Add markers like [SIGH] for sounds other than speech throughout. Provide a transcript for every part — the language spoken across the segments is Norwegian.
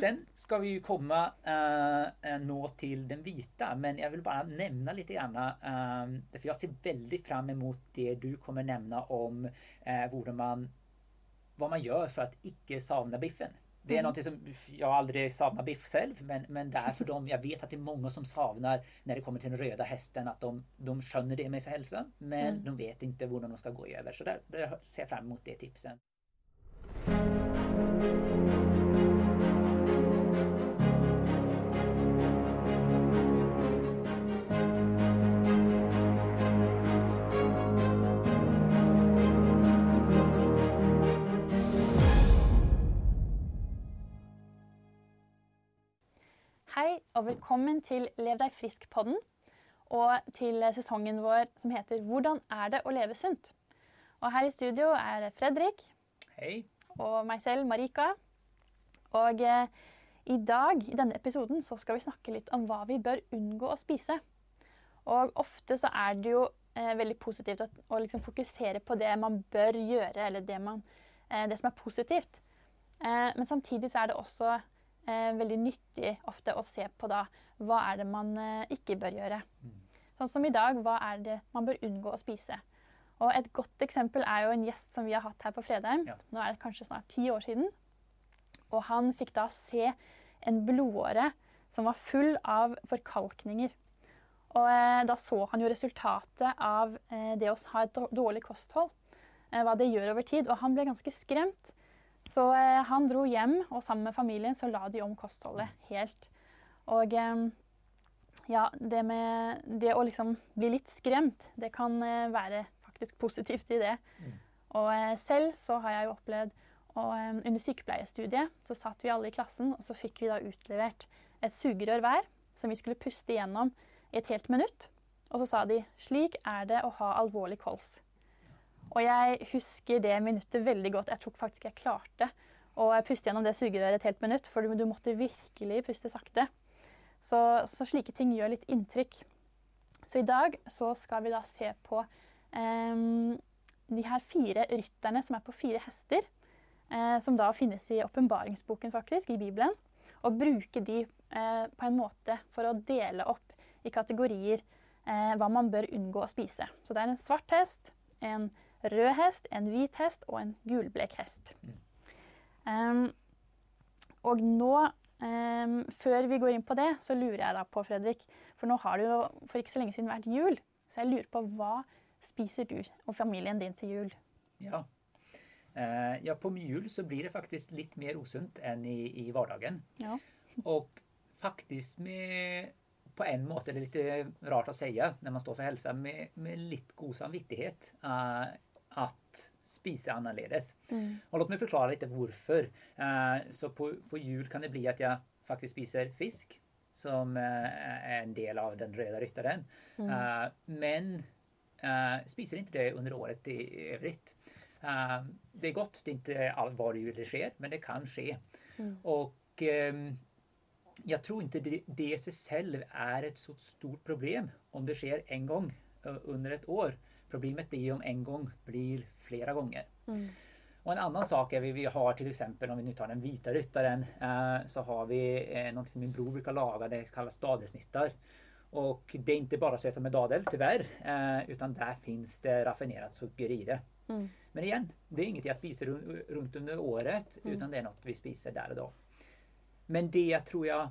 sen skal vi ju komma uh, nå till den vita, men jag vill bara nämna lite grann, uh, för jag ser väldigt fram emot det du kommer nämna om uh, man, vad man gör för att icke savna biffen. Det är mm. något som jag aldrig savnar biff själv, men, men därför de, jag vet att det är många som savnar när det kommer till den röda hästen, att de, de skönner det med sig hälsan, men mm. de vet inte hur de ska gå över. Så där, där ser jag fram emot det tipsen. Og velkommen til Lev deg frisk-podden. Og til sesongen vår som heter 'Hvordan er det å leve sunt?'. Og her i studio er det Fredrik. Hei. Og meg selv, Marika. Og eh, i dag, i denne episoden, så skal vi snakke litt om hva vi bør unngå å spise. Og ofte så er det jo eh, veldig positivt å, å liksom fokusere på det man bør gjøre, eller det, man, eh, det som er positivt. Eh, men samtidig så er det også eh, veldig nyttig ofte å se på da hva er det man eh, ikke bør gjøre. Mm. Sånn som i dag, hva er det man bør unngå å spise? Og Et godt eksempel er jo en gjest som vi har hatt her på Fredheim. Ja. Nå er det kanskje snart ti år siden. Og han fikk da se en blodåre som var full av forkalkninger. Og eh, da så han jo resultatet av eh, det å ha et dårlig kosthold. Eh, hva det gjør over tid. Og han ble ganske skremt. Så eh, han dro hjem, og sammen med familien så la de om kostholdet helt. Og eh, ja, det med det å liksom bli litt skremt, det kan eh, være faktisk positivt i det. Mm. Og eh, selv så har jeg jo opplevd og eh, under sykepleiestudiet så satt vi alle i klassen, og så fikk vi da utlevert et sugerør hver som vi skulle puste igjennom i et helt minutt. Og så sa de slik er det å ha alvorlig kols. Og jeg husker det minuttet veldig godt. Jeg tror faktisk jeg klarte å puste gjennom det sugerøret et helt minutt, for du, måtte virkelig puste sakte. Så, så, slike ting gjør litt inntrykk. Så i dag så skal vi da se på um, de her fire rytterne som er på fire hester. Uh, som da finnes i åpenbaringsboken, faktisk, i Bibelen. Og bruke de uh, på en måte for å dele opp i kategorier uh, hva man bør unngå å spise. Så det er en svart hest, en rød hest, en hvit hest og en gulblek hest. Mm. Um, og nå, um, før vi går inn på det, så lurer jeg da på, Fredrik For nå har det jo for ikke så lenge siden vært jul. Så jeg lurer på hva spiser du og familien din til jul? Ja. Uh, ja, på jul så blir det faktisk litt mer usunt enn i, i hverdagen. Ja. og faktisk med på en måte det er litt rart å si når man står for helsa, med, med litt god samvittighet. Uh, att spise annerledes. Mm. Og låt meg forklare litt varför. Uh, så på, på jul kan det bli at jeg faktisk spiser fisk som er en del av den røde ryttaren. Mm. Uh, men spiser ikke det under året i øvrig. det er godt, det er ikke all, varje jul det sker, men det kan skje. Mm. Og jeg tror ikke det, det i sig själv är ett så stort problem om det sker en gang under et år. Problemet blir om en gång blir flera gånger. Mm. Och en annan sak är vi, vi har till exempel om vi nu tar den vita ryttaren eh, så har vi eh, något som min bror brukar laga, det kallas dadelsnittar. Och det är inte bara söta med dadel tyvärr, eh, utan där finns det raffinerat socker i det. Mm. Men igen, det är inget jag spiser runt under året mm. utan det är något vi spiser där och då. Men det jag tror jag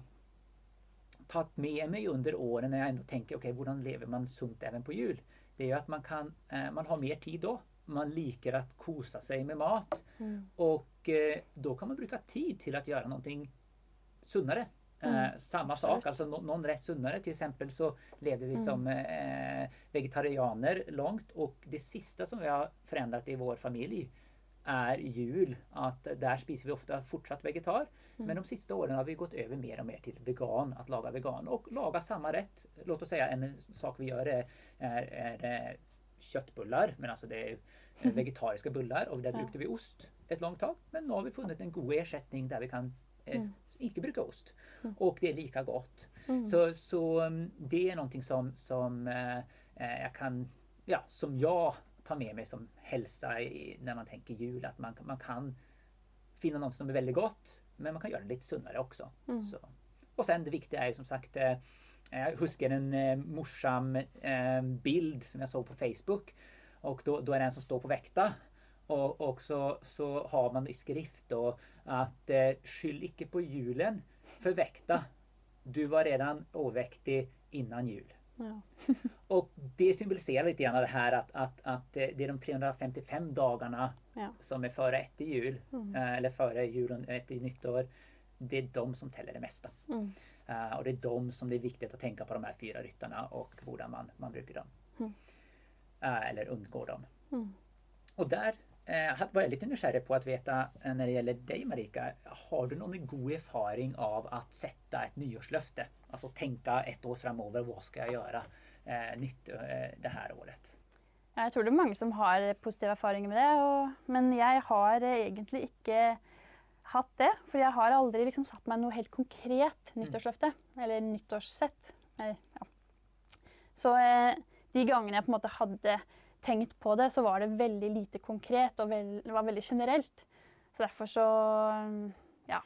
tagit med mig under åren när jag ändå tänker okej, okay, hur lever man sunt även på jul? Det er ju att man, kan, eh, man har mer tid då. Man liker att kosa sig med mat. Mm. Och eh, då kan man bruka tid till att göra någonting sunnare. Eh, mm. samma sak, alltså någon rätt sunnare. Till exempel så lever vi mm. som eh, vegetarianer långt och det sista som vi har förändrat i vår familj är jul. Att där spiser vi ofta fortsatt vegetar. Mm. Men de sista åren har vi gått över mer och mer till vegan, att laga vegan och laga samma rätt. Låt oss säga en sak vi gör är, är, er kjøttbuller, men altså det er [LAUGHS] vegetariske buller, bullar der brukte vi ost et langt tak. Men nå har vi funnet en god erstatning der vi kan eh, bruke inte ost. Og det er lika gott. Mm. Så, så mm, det er noe som, som eh, eh, kan, ja, som jeg tar med meg som helse når man tenker jul. At man, man kan finne noe som er veldig godt, men man kan gjøre det litt sunnere også. Så. Og sen det viktige er jo som sagt eh, Jeg husker en eh, morsom eh, bild som jeg så på Facebook. Og da, er det en som står på vekta. Og, og så, så, har man i skrift da, at eh, skyld ikke på julen for vekta. Du var redan overvektig innan jul. Ja. [LAUGHS] og det symboliserer litt grann det her at, at, at, det er de 355 dagene ja. som er før etter jul, mm. Eh, eller før jul og etter nyttår. Det er de som teller det meste. Mm. Uh, og det er de som det er viktig å tenke på de her fyra rytterne og hvordan man, man bruker dem. Mm. Uh, eller unngår dem. Mm. Og der uh, var jeg litt nysgjerrig på å vite når det gjelder deg, Marika. Har du noen god erfaring av å sette et nyårsløfte? Altså tenke et år fremover. Hva skal jeg gjøre nytt det här året? Jeg tror det er mange som har positive erfaringer med det. Og, men jeg har egentlig ikke hatt det. For jeg har aldri liksom satt meg noe helt konkret nyttårsløfte. Eller nyttårssett. Ja. Så eh, de gangene jeg på en måte hadde tenkt på det, så var det veldig lite konkret og veld, det var veldig generelt. Så derfor så Ja.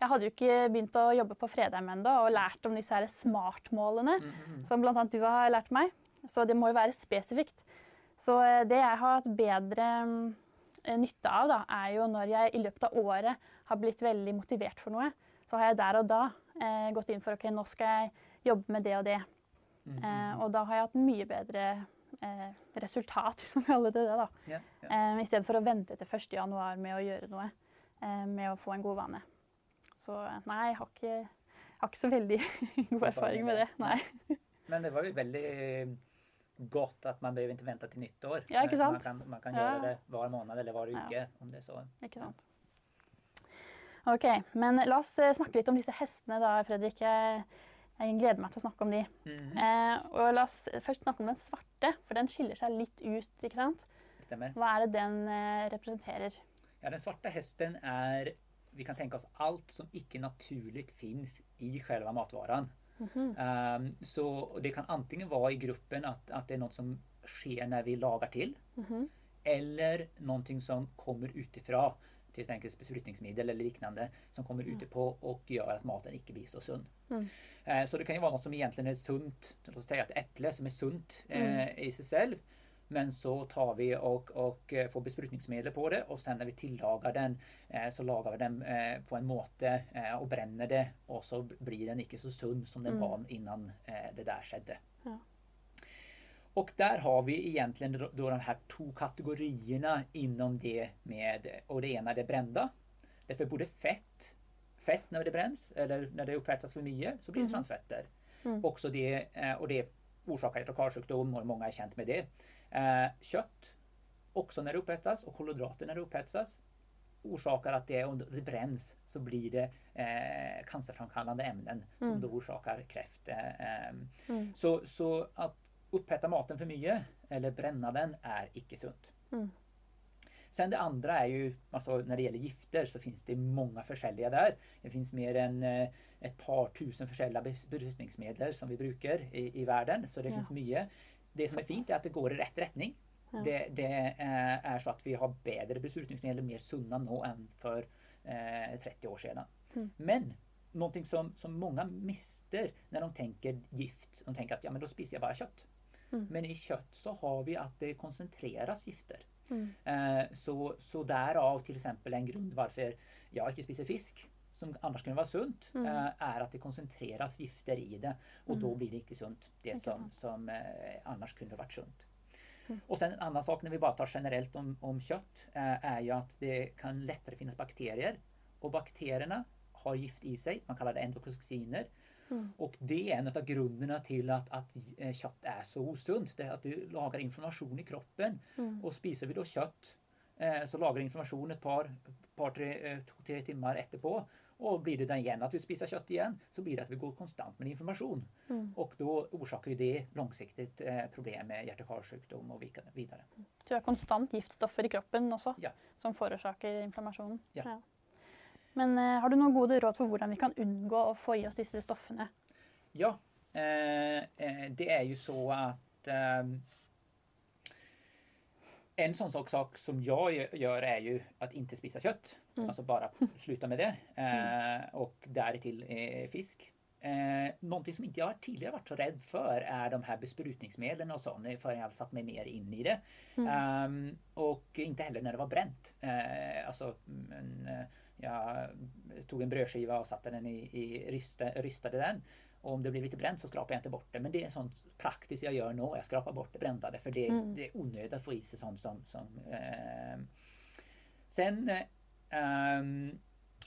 Jeg hadde jo ikke begynt å jobbe på Fredheim ennå og lært om disse her smartmålene, mm -hmm. som bl.a. du har lært meg. Så det må jo være spesifikt. Så eh, det jeg har hatt bedre Eh, nytte av, da, er jo når jeg i løpet av året har blitt veldig motivert for noe, så har jeg der og da eh, gått inn for ok, nå skal jeg jobbe med det og det. Mm -hmm. eh, og da har jeg hatt mye bedre eh, resultat, [LAUGHS] hvis man kaller det det. da. Yeah, yeah. Eh, I stedet for å vente til 1.1 med å gjøre noe, eh, med å få en god vane. Så nei, jeg har ikke, jeg har ikke så veldig [LAUGHS] god erfaring med det. Nei. Men det var jo veldig godt at man behøver ikke vente til nyttår. Ja, ikke sant? Man kan, man kan ja. gjøre det hver måned eller hver uke. Ja. om det så. Ikke sant. Ok, men La oss eh, snakke litt om disse hestene, da, Fredrik. Jeg, gleder meg til å snakke om de. Mm eh, og La oss først snakke om den svarte, for den skiller seg litt ut. ikke sant? Stemmer. Hva er det den eh, representerer? Ja, Den svarte hesten er Vi kan tenke oss alt som ikke naturlig finnes i selve matvaren. Mm -hmm. um, så det kan antingen være i gruppen at, at, det er noe som skjer når vi lager til. Mm -hmm. Eller noe som kommer utifra. Til exempel besprutningsmiddel eller liknande som kommer mm. utepå og gjør at maten ikke blir så sunn. Mm. Uh, så det kan jo være noe som egentlig er sunt. Låt oss si et eple som er sunt uh, i seg selv. Men så tar vi og, og eh, får besprutningsmidler på det, og sen når vi tillager den, eh, så lager vi den eh, på en måte og brenner det, og så blir den ikke så sunn som den mm. var innan det der skjedde. Ja. Och där har vi egentligen då de här två kategorierna inom det med, och det ena är det brända. Därför både fett, fett när det bränns eller när det upprättas för mycket så blir det mm. transfetter. Mm. Också det, och det orsakar hjärt-kärlsjukdom och många är känt med det. Eh, kött, också när det upphettas, och kolhydrater när det upphetsas orsakar att det, om det bränns så blir det eh, cancerframkallande ämnen mm. som då orsakar kräft. Eh, mm. så, så att upphetta maten för mycket eller bränna den är icke sunt. Mm. Sen det andra är ju, alltså när det gäller gifter så finns det många forskjellige där. Det finns mer än et ett par tusen forskjellige besprutningsmedel som vi bruker i, i världen. Så det ja. finns mye. Det som er fint, er at det går i rett retning. Ja. Det, det, eh, er så at vi har bedre beslutningsmidler, mer sunne nå enn for eh, 30 år siden. Mm. Men noe som, som mange mister når de tenker gift. De tenker at ja, men da spiser jeg bare kjøtt. Mm. Men i kjøtt så har vi at det konsentreres gifter. Mm. Eh, så, så derav f.eks. en grunn hvorfor jeg ikke spiser fisk som annars kunne være sunt, mm. Eh, er at det konsentreres gifter i det. Og mm. da blir det ikke sunt, det som, som eh, annars kunne vært sunt. Mm. Og sen En annen sak når vi bare tar generelt om, om kjøtt, eh, er jo at det kan lettere finnes bakterier. Og bakteriene har gift i seg. Man kaller det endotoksiner. Mm. Og det er en av grunnene til at, at kjøtt er så usunt. Det er at det lager inflammasjon i kroppen. Mm. Og spiser vi da kjøtt, så lager informasjon et par, par tre, timer etterpå. Og blir det da igjen at vi spiser kjøtt igjen, så blir det at vi går konstant med informasjon. Mm. Og da orsaker det langsiktig eh, problem med hjerte-karsykdom og videre. Så det er konstant giftstoffer i kroppen også ja. som forårsaker inflammasjonen? Ja. ja. Men eh, har du noen gode råd for hvordan vi kan unngå å få i oss disse stoffene? Ja. Eh, eh det er jo så at eh, en sånn sak, som jag gör är ju att inte spisa kött. Mm. Alltså bara [LAUGHS] sluta med det. Mm. Eh, och därtill eh, fisk. Eh, någonting som inte jag tidigare varit så rädd för är de här besprutningsmedlen och sånt. før jag har satt mig mer in i det. Mm. Um, och inte heller när det var bränt. Eh, alltså, men, eh, jag tog en brödskiva och satte den i, i rystade den. Och om det blir lite brent, så skraper jeg ikke bort det. Men det er sånt praktisk jeg gjør nå. Jeg skraper bort det brente, for det, mm. det er unødig å få i seg sånn som... som eh. Sen eh,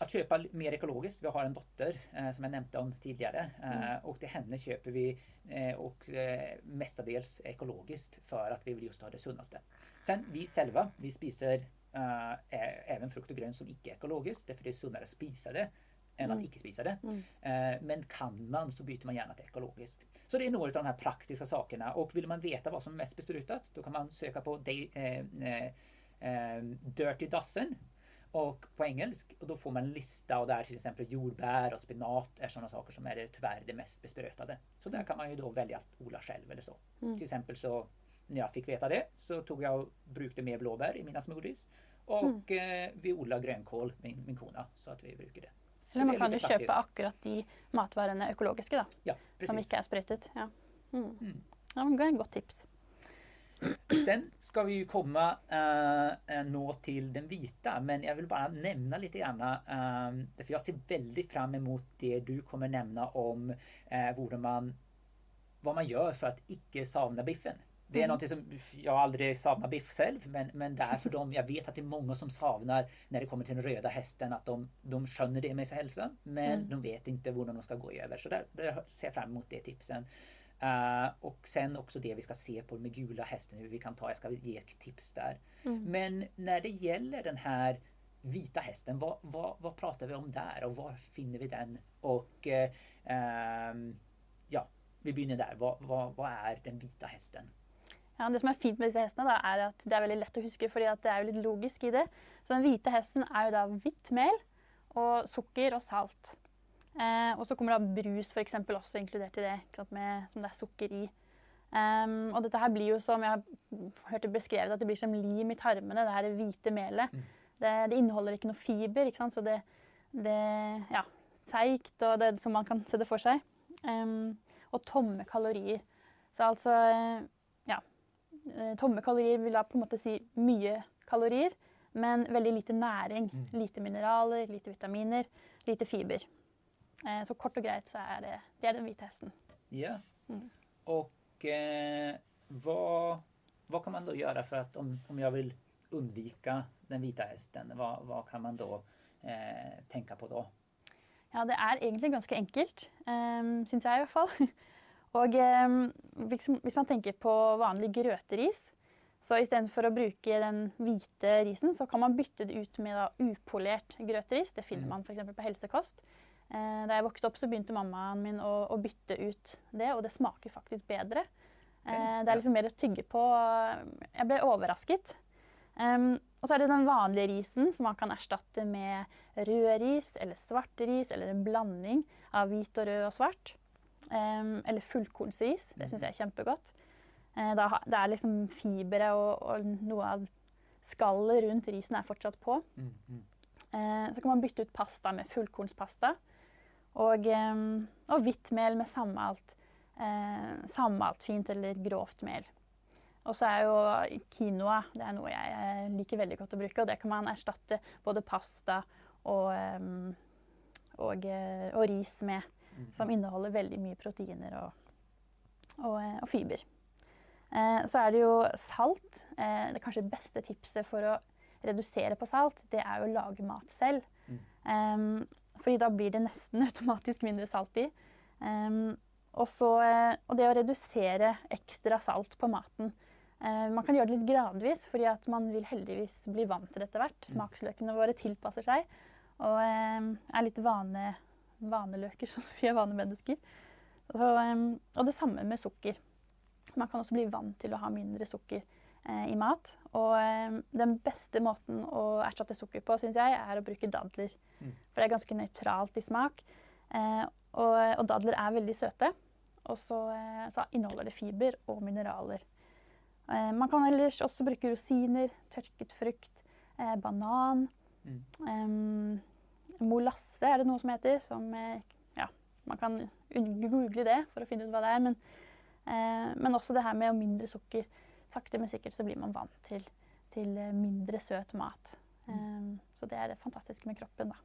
kjøpe köpa mer økologisk. Vi har en dotter eh, som jeg nevnte om tidligere. Eh, mm. Och till henne kjøper vi eh, og, eh, mestadels økologisk for at vi vil just ha det sunneste. Sen vi selve, vi spiser även frukt og grønt som icke ekologiskt. Därför det er sunnere å spise det än mm. att spise det. Mm. Eh, men kan man så byter man gjerne til økologisk. Så det er noen av de her praktiske sakene. Og vil man veta hva som er mest besprutet, da kan man søke på de, eh, eh, eh, Dirty Dozen og på engelsk Og da får man en lista og der f.eks. jordbær og och spinat er sånne saker som er det, tyvärr det mest besprutade. Så der kan man jo da velge å odle selv eller så. Mm. Till exempel så når jeg fikk veta det så tog jeg og brukte mer blåbær i mine smoothies. Og mm. eh, vi odlar grønnkål, min, min kona, så at vi bruker det. Eller man kan jo kjøpe akkurat de matvarene økologiske, da. Ja, som ikke er sprøytet. Ja. Mm. Mm. ja, det er et godt tips. Sen skal vi komme komma uh, nå til den hvite, men jeg vil bare nevne litt. grann. Uh, for jeg ser veldig fram mot det du kommer nevne om uh, man, hva man gjør for att ikke savne biffen. Det är noe som jag aldrig savnar biff själv men, men därför de, jag vet att det är många som savnar när det kommer till den röda hästen att de, de skönner det med sig hälsan men mm. de vet inte hur de ska gå över. Så där, där ser jag fram emot det tipsen. Uh, och sen också det vi ska se på med gula hästen, hur vi kan ta, jag ska ge ett tips där. Mm. Men när det gäller den här vita hästen, vad, vad, vad, pratar vi om där och var finner vi den? Och uh, um, ja, vi begynner där. Vad, vad, vad är den vita hästen? Ja, det som er fint med disse hestene, da, er at det er veldig lett å huske, fordi det er jo litt logisk i det. Så den hvite hesten er jo da hvitt mel og sukker og salt. Eh, og så kommer da brus for eksempel, også inkludert i det, med, som det er sukker i. Um, og dette her blir jo som jeg har hørt det beskrevet, at det blir som lim i tarmene, det her hvite melet. Mm. Det, det, inneholder ikke noe fiber, ikke sant? så det, det ja, seigt, og det som man kan se det for seg. Um, og tomme kalorier. Så altså tomme kalorier vil da på en måte si mye kalorier, men veldig lite næring. Mm. Lite mineraler, lite vitaminer, lite fiber. Eh, så kort og greit så er det, det er den hvite hesten. Ja. Mm. Og eh, hva, hva, kan man da gjøre for at om, om jeg vil unnvike den hvite hesten, hva, hva kan man da eh, tenke på da? Ja, det er egentlig ganske enkelt, um, syns jeg i hvert fall. [LAUGHS] Og eh, hvis man tenker på vanlig grøteris, så istedenfor å bruke den hvite risen, så kan man bytte det ut med da, upolert grøteris. Det finner mm. man f.eks. på helsekost. Eh, da jeg vokste opp, så begynte mammaen min å, å, bytte ut det, og det smaker faktisk bedre. Eh, det er liksom mer å tygge på. Jeg ble overrasket. Um, og så er det den vanlige risen som man kan erstatte med rød ris eller svart ris eller en blanding av hvit og rød og svart. Eller fullkornsris. Det syns jeg er kjempegodt. Da, det er liksom fiberet og, noe av skallet rundt risen er fortsatt på. Mm. Uh, så kan man bytte ut pasta med fullkornspasta. Og, og hvitt mel med sammalt. Uh, sammalt fint eller grovt mel. Og så er jo quinoa det er noe jeg liker veldig godt å bruke. Og det kan man erstatte både pasta og, og, og ris med. Som inneholder veldig mye proteiner og, og, eh, og fiber. Eh, så er det jo salt. Eh, det kanskje beste tipset for å redusere på salt, det er jo å lage mat selv. Mm. Um, fordi da blir det nesten [LAUGHS] automatisk mindre salt i. Um, og, så, og, det å redusere ekstra salt på maten. Uh, man kan gjøre det litt gradvis, fordi at man vil heldigvis bli vant til det etter hvert. Mm. Smaksløkene våre tilpasser seg og um, er litt vane, vaneløker, sånn [LAUGHS] som vi er vanemennesker. Så, um, og det samme med sukker. Man kan også bli vant til å ha mindre sukker eh, i mat. Og eh, den beste måten å erstatte sukker på, syns jeg, er å bruke dadler. Mm. For det er ganske nøytralt i smak. Eh, og, og, dadler er veldig søte. Og så, eh, så, inneholder det fiber og mineraler. Eh, man kan ellers også bruke rosiner, tørket frukt, eh, banan. Mm. Molasse er det noe som heter. Som, ja, man kan google det for å finne ut hva det er. Men, men også det her med mindre sukker. Sakte, men sikkert så blir man vant til, til mindre søt mat. Mm. så det er det fantastiske med kroppen, da.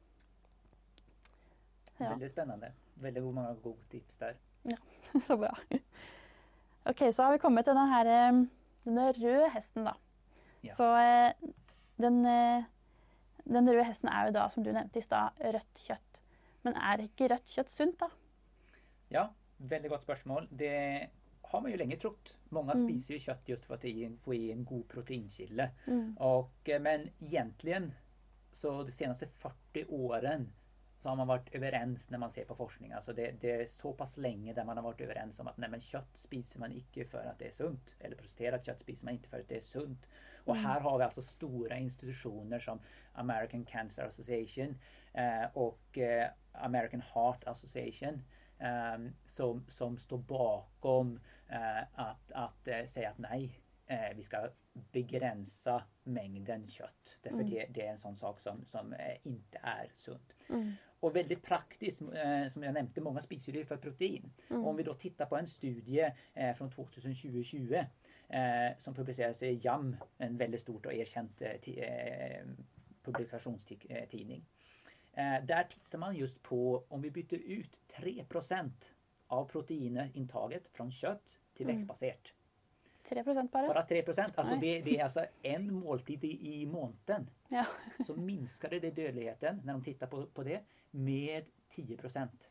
Ja. Veldig spennende. Veldig mange gode tips der. Ja, [LAUGHS] så bra. OK, så har vi kommet til denne, her, eh, denne røde hesten, da. Ja. Så eh, den, eh, den, røde hesten er jo da, som du nevnte i stad, rødt kjøtt. Men er ikke rødt kjøtt sunt, da? Ja, veldig godt spørsmål. Det har man jo lenge trodd. Mange mm. spiser jo kjøtt just for å få i en god proteinkilde. Mm. men egentlig så de seneste 40 årene så har man vært overens når man ser på forskning. Altså det, det, er såpass lenge der man har vært overens om at nei, men kött spiser man ikke for at det er sunt. Eller processerat kjøtt spiser man ikke for at det er sunt. Og mm. her har vi altså store institutioner som American Cancer Association eh, og eh, American Heart Association eh, som, som står bakom eh, at, at eh, säga att nej, eh, vi skal begränsa mängden kjøtt. Därför mm. det, det, är en sånn sak som, som ikke er sunt. Mm. Och veldig praktiskt, eh, som jeg nevnte, mange spiser for för protein. Mm. Om vi da tittar på en studie fra 2020 eh, som publiseres i JAM, en veldig stort og erkjent publikasjonstidning. Der tittar man just på om vi bytter ut 3% av proteininntaket fra kjøtt til mm. Bare 3% bara? Bara 3 altså det, det, er altså en måltid i, måneden. Ja. så minsker det dødeligheten når de tittar på, på det med 10%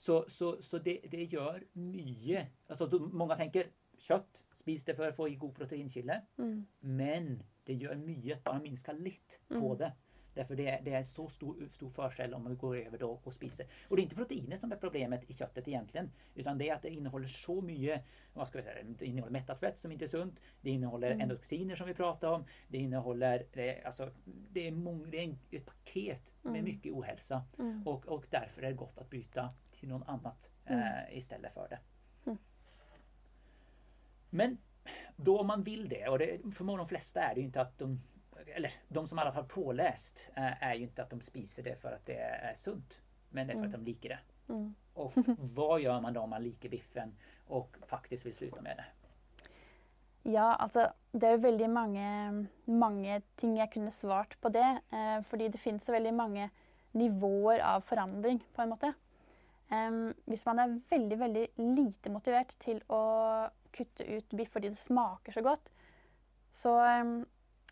Så, så, så det, det mye... mycket. Alltså, mange tenker kjøtt, spis det for å få i god proteinkilde. Mm. Men det gjør mye at bara minsker litt mm. på det. Därför det är, det är så stor, stor förskäll om man går över då och spiser. Och det är inte proteinet som är problemet i köttet egentligen. Utan det är att det innehåller så mycket, vad ska vi säga, det innehåller mättat fett som inte är sunt. Det innehåller mm. endotoxiner som vi pratade om. Det innehåller, det, alltså, det är, många, det är ett paket med mm. mycket ohälsa. Mm. Och, och därför är det gott att byta till något annat mm. eh, istället för det. Mm. Men då man vill det, och det, för de flesta är det ju inte att de eller de som i alla fall påläst eh, är ju inte att de spiser det för att det är sunt. Men det är för mm. att de liker det. Mm. Och [LAUGHS] vad gör man då om man liker biffen och faktiskt vill sluta med det? Ja, altså det er jo veldig mange, mange ting jeg kunne svart på det. Eh, fordi det finnes så veldig mange nivåer av forandring, på en måte. Um, hvis man er veldig, veldig lite motivert til å kutte ut biff fordi det smaker så godt, så um,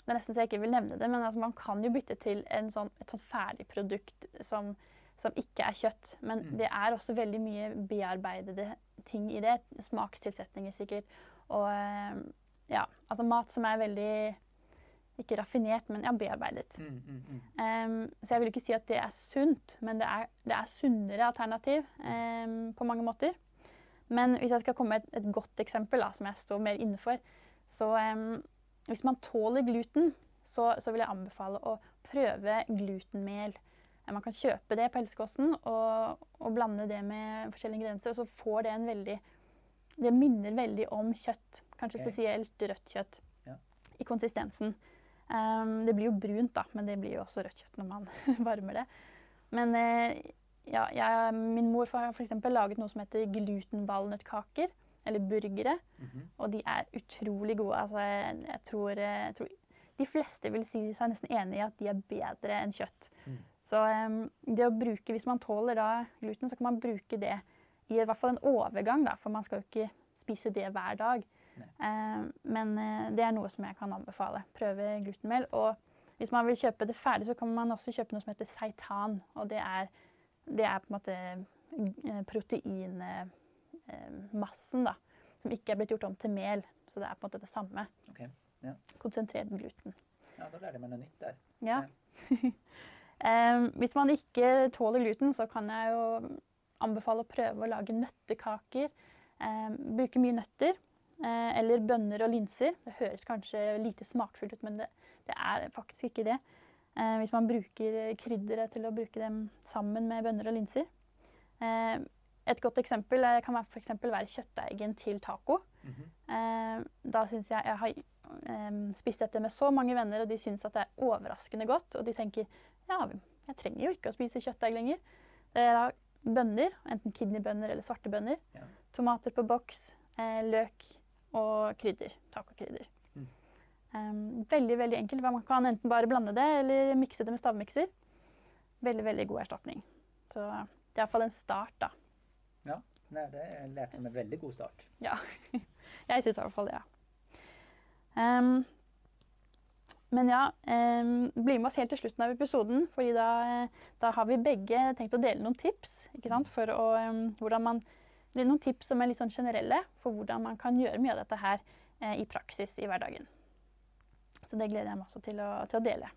det er nesten så jeg ikke vil nevne det, men altså man kan jo bytte til sånn, et sånn ferdigprodukt som, som ikke er kjøtt. Men mm. det er også veldig mye bearbeidede ting i det. Smakstilsetninger sikkert. Og eh, ja, altså mat som er veldig ikke raffinert, men ja, bearbeidet. Mm, mm. um, så jeg vil ikke si at det er sunt, men det er, det er sunnere alternativ um, på mange måter. Men hvis jeg skal komme med et, et godt eksempel da, som jeg står mer innenfor, så um, hvis man tåler gluten, så, så, vil jeg anbefale å prøve glutenmel. Man kan kjøpe det på helsekosten og, og, blande det med forskjellige ingredienser. Og så får det en veldig Det minner veldig om kjøtt. Kanskje okay. spesielt rødt kjøtt ja. i konsistensen. Um, det blir jo brunt, da, men det blir jo også rødt kjøtt når man [LAUGHS] varmer det. Men uh, ja, jeg, min mor har f.eks. laget noe som heter glutenvalnøttkaker eller burgere. Mm -hmm. Og de er utrolig gode. Altså, jeg, tror, jeg, tror, de fleste vil si seg nesten enig i at de er bedre enn kjøtt. Mm. Så um, det å bruke, hvis man tåler da gluten, så kan man bruke det i, i hvert fall en overgang, da, for man skal jo ikke spise det hver dag. Um, men uh, det er noe som jeg kan anbefale. Prøve glutenmel. Og hvis man vil kjøpe det ferdig, så kan man også kjøpe noe som heter seitan. Og det er, det er på en måte eh, protein Eh, massen da, som ikke er blitt gjort om til mel. Så det er på en måte det samme. Okay. Ja. Konsentrert gluten. Ja, da lærer man noe nytt der. Ja. um, [LAUGHS] hvis man ikke tåler gluten, så kan jeg jo anbefale å prøve å lage nøttekaker. Um, bruke mye nøtter. Uh, eller bønner og linser. Det høres kanskje lite smakfullt ut, men det, det er faktisk ikke det. Uh, hvis man bruker krydderet til å bruke dem sammen med bønner og linser. Uh, et godt eksempel kan være, for være kjøttdeigen til taco. Mm. Mm -hmm. eh, da syns jeg Jeg har eh, spist dette med så mange venner, og de syns at det er overraskende godt. Og de tenker ja, jeg trenger jo ikke å spise kjøttdeig lenger. Det er da bønner, enten kidneybønner eller svarte bønner. Ja. Tomater på boks, eh, løk og krydder. Tacokrydder. Mm. Um, veldig veldig enkelt. Man kan enten bare blande det eller mikse det med stavmikser. Veldig veldig god erstatning. Så det er iallfall en start, da. Ja, det lærte som en veldig god start. Ja, [LAUGHS] jeg syns i hvert fall det. Ja. Um, men ja, um, bli med oss helt til slutten av episoden, fordi da, da, har vi begge tenkt å dele noen tips. ikke sant, for å, um, hvordan man, det er Noen tips som er litt sånn generelle for hvordan man kan gjøre mye av dette her eh, i praksis i hverdagen. Så det gleder jeg meg også til å, til å dele.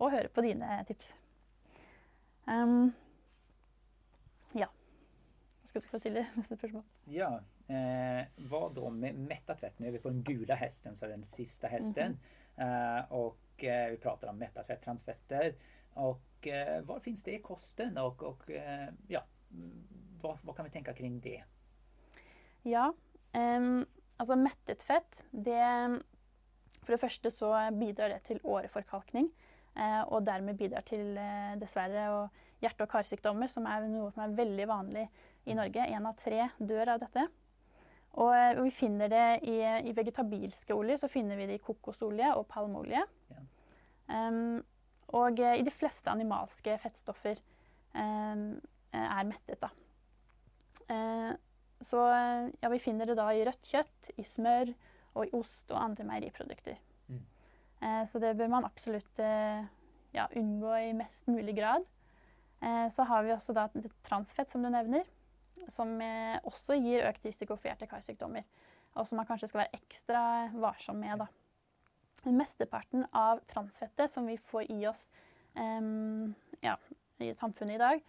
Og høre på dine tips. Um. Skal du få stille neste spørsmål? Ja. Eh, hva da med mettet fett? Nå er vi på den gule hesten, så den siste hesten. Mm eh, og eh, vi prater om mettet fett, transfetter. Eh, hva finnes det i kosten? Og eh, ja, hva, hva, kan vi tenke kring det? Ja, altså mettet fett, det For det første så bidrar det til åreforkalkning. Eh, og dermed bidrar til dessverre hjerte- og karsykdommer, som er noe som er veldig vanlig i Norge. Én av tre dør av dette. Og, og vi finner det i, i, vegetabilske oljer. Så finner vi det i kokosolje og palmeolje. Ja. Um, og i de fleste animalske fettstoffer um, er mettet, da. Uh, så ja, vi finner det da i rødt kjøtt, i smør og i ost og andre meieriprodukter. Mm. Uh, så det bør man absolutt uh, ja, unngå i mest mulig grad. Så har vi også da transfett, som du nevner som eh, også gir økt risiko for hjerte-karsykdommer. Og som man kanskje skal være ekstra varsom med. Da. Mesteparten av transfettet som vi får i oss um, ja, i samfunnet i dag,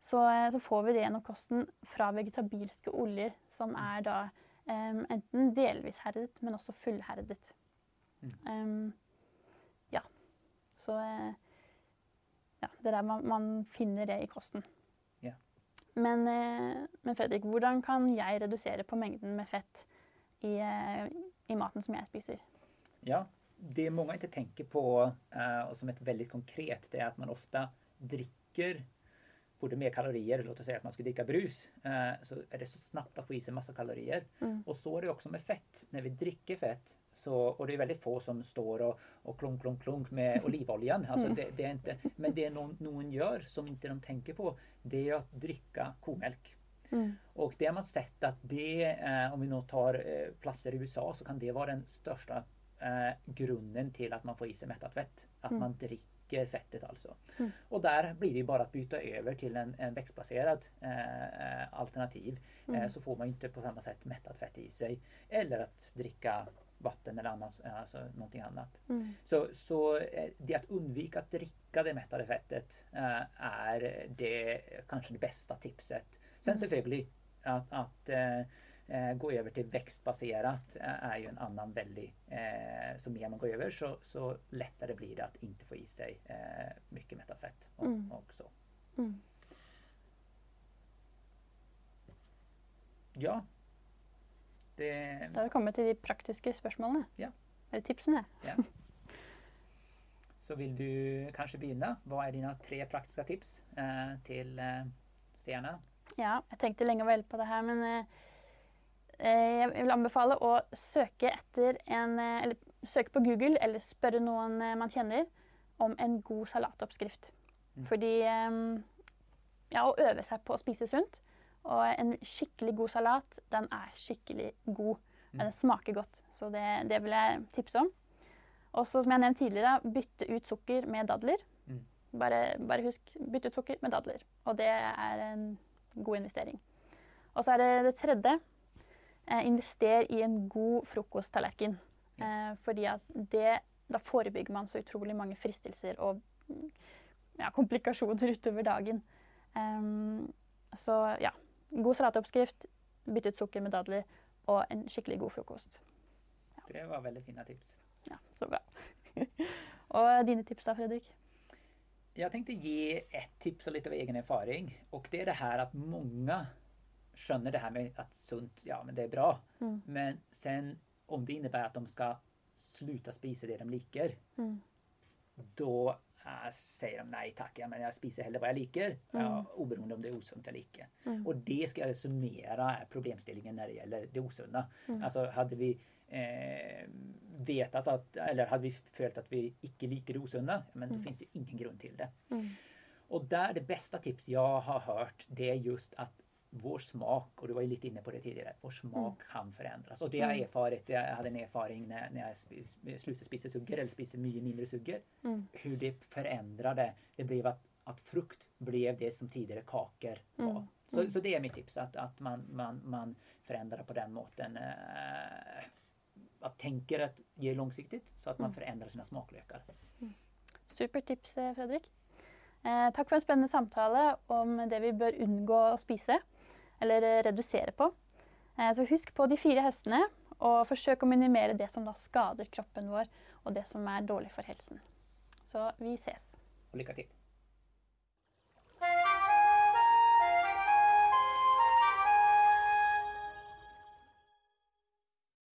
så, eh, så, får vi det gjennom kosten fra vegetabilske oljer, som er da um, enten delvis herdet, men også fullherdet. Um, ja. Så ja, det er der man, man finner det i kosten. Men, eh, men, Fredrik, hvordan kan jeg redusere på mengden med fett i, eh, i maten som jeg spiser? Ja, det mange ikke tenker på, eh, og som er veldig konkret, det er at man ofte drikker både mer kalorier, låt oss si at man skulle dricka brus, eh, så er det så snabbt å få i seg masse kalorier. Mm. Og så er det også med fett. Når vi drikker fett, så, og det er veldig få som står og, og klunk, klunk, klunk med [LAUGHS] olivoljan. Altså, det, det, det inte, men det noen, noen gjør som ikke de tenker på, det er å drikke komelk. Mm. Og det har man sett at det, eh, om vi nå tar eh, plasser i USA, så kan det være den største eh, grunnen til at man får i seg mettet fett. At mm. man drikker dricker fettet alltså. Mm. Och där blir det bara att byta över till en, en växtbaserad eh, alternativ. Mm. Eh, så får man inte på samma sätt mättat fett i sig. Eller att dricka vatten eller annars, alltså någonting annat. Mm. Så, så eh, det att undvika att dricka det mättade fettet eh, är det kanske det bästa tipset. Sen mm. selvfølgelig att, att eh, Eh, gå over til växtbaserat är er jo en annen veldig eh, Så mer man går över så, så lettere blir det at ikke få i seg eh, mye mettet fett mm. også. Mm. Ja. Det Da har vi kommet til de praktiske spørsmålene. Ja. Eller tipsene. Ja. [LAUGHS] Så vil du kanskje begynne? Hva er dine tre praktiske tips eh, til eh, seerne? Ja, jeg tenkte lenge og vel på det her, men eh, Eh, jeg vil anbefale å søke etter en eh, Eller søke på Google eller spørre noen eh, man kjenner om en god salatoppskrift. Mm. Fordi Ja, å øve seg på å spise sunt. Og en skikkelig god salat, den er skikkelig god. Mm. Den smaker godt. Så det, det vil jeg tipse om. Og så, som jeg nevnte tidligere, bytte ut sukker med dadler. Mm. Bare, bare, husk, bytte ut sukker med dadler. Og det er en god investering. Og så er det det tredje eh, invester i en god frokosttallerken. Eh, fordi at det, da forebygger man så utrolig mange fristelser og ja, komplikasjoner utover dagen. Um, så ja. God salatoppskrift, bytte ut sukker med dadler og en skikkelig god frokost. Ja. Det var veldig fine tips. Ja, så bra. [LAUGHS] og dine tips da, Fredrik? Jeg tenkte gi ett tips og litt av egen erfaring. Og det er det her at mange skjønner det her med at sunt, ja, men det er bra. Mm. Men sen om det innebærer at de skal slutte å spise det de liker, mm. da uh, sier de nei takk, ja, men jeg spiser heller hva jeg liker. Mm. Ja, oberoende om det er usunt eller ikke. Mm. Og det skal jeg summere problemstillingen når det gjelder det usunne. Mm. Altså hadde vi eh, vetat at, eller hadde vi følt at vi ikke liker det usunne, men da mm. finnes det ingen grunn til det. Mm. Og der det beste tips jeg har hørt, det er just at vår smak, og du var jo litt inne på det tidligere, vår smak mm. kan forandres. Og det har jeg erfaret. Jeg hadde en erfaring når, jeg sluttet å spise sukker, eller spiste mye mindre sukker, mm. hvordan det forandret det. Det ble at, at, frukt ble det som tidligere kaker var. Mm. Så, så, det er mitt tips, at, at man, man, man forandrer på den måten. Eh, att tänker att ge långsiktigt så att man mm. förändrar sine smakløker. Mm. Supertips, eh, Fredrik. Eh, takk for en spennende samtale om det vi bør unngå å spise, eller eh, redusere på. Eh, så husk på de fire hestene, og forsøk å minimere det som da skader kroppen vår, og det som er dårlig for helsen. Så vi ses. Lykke til.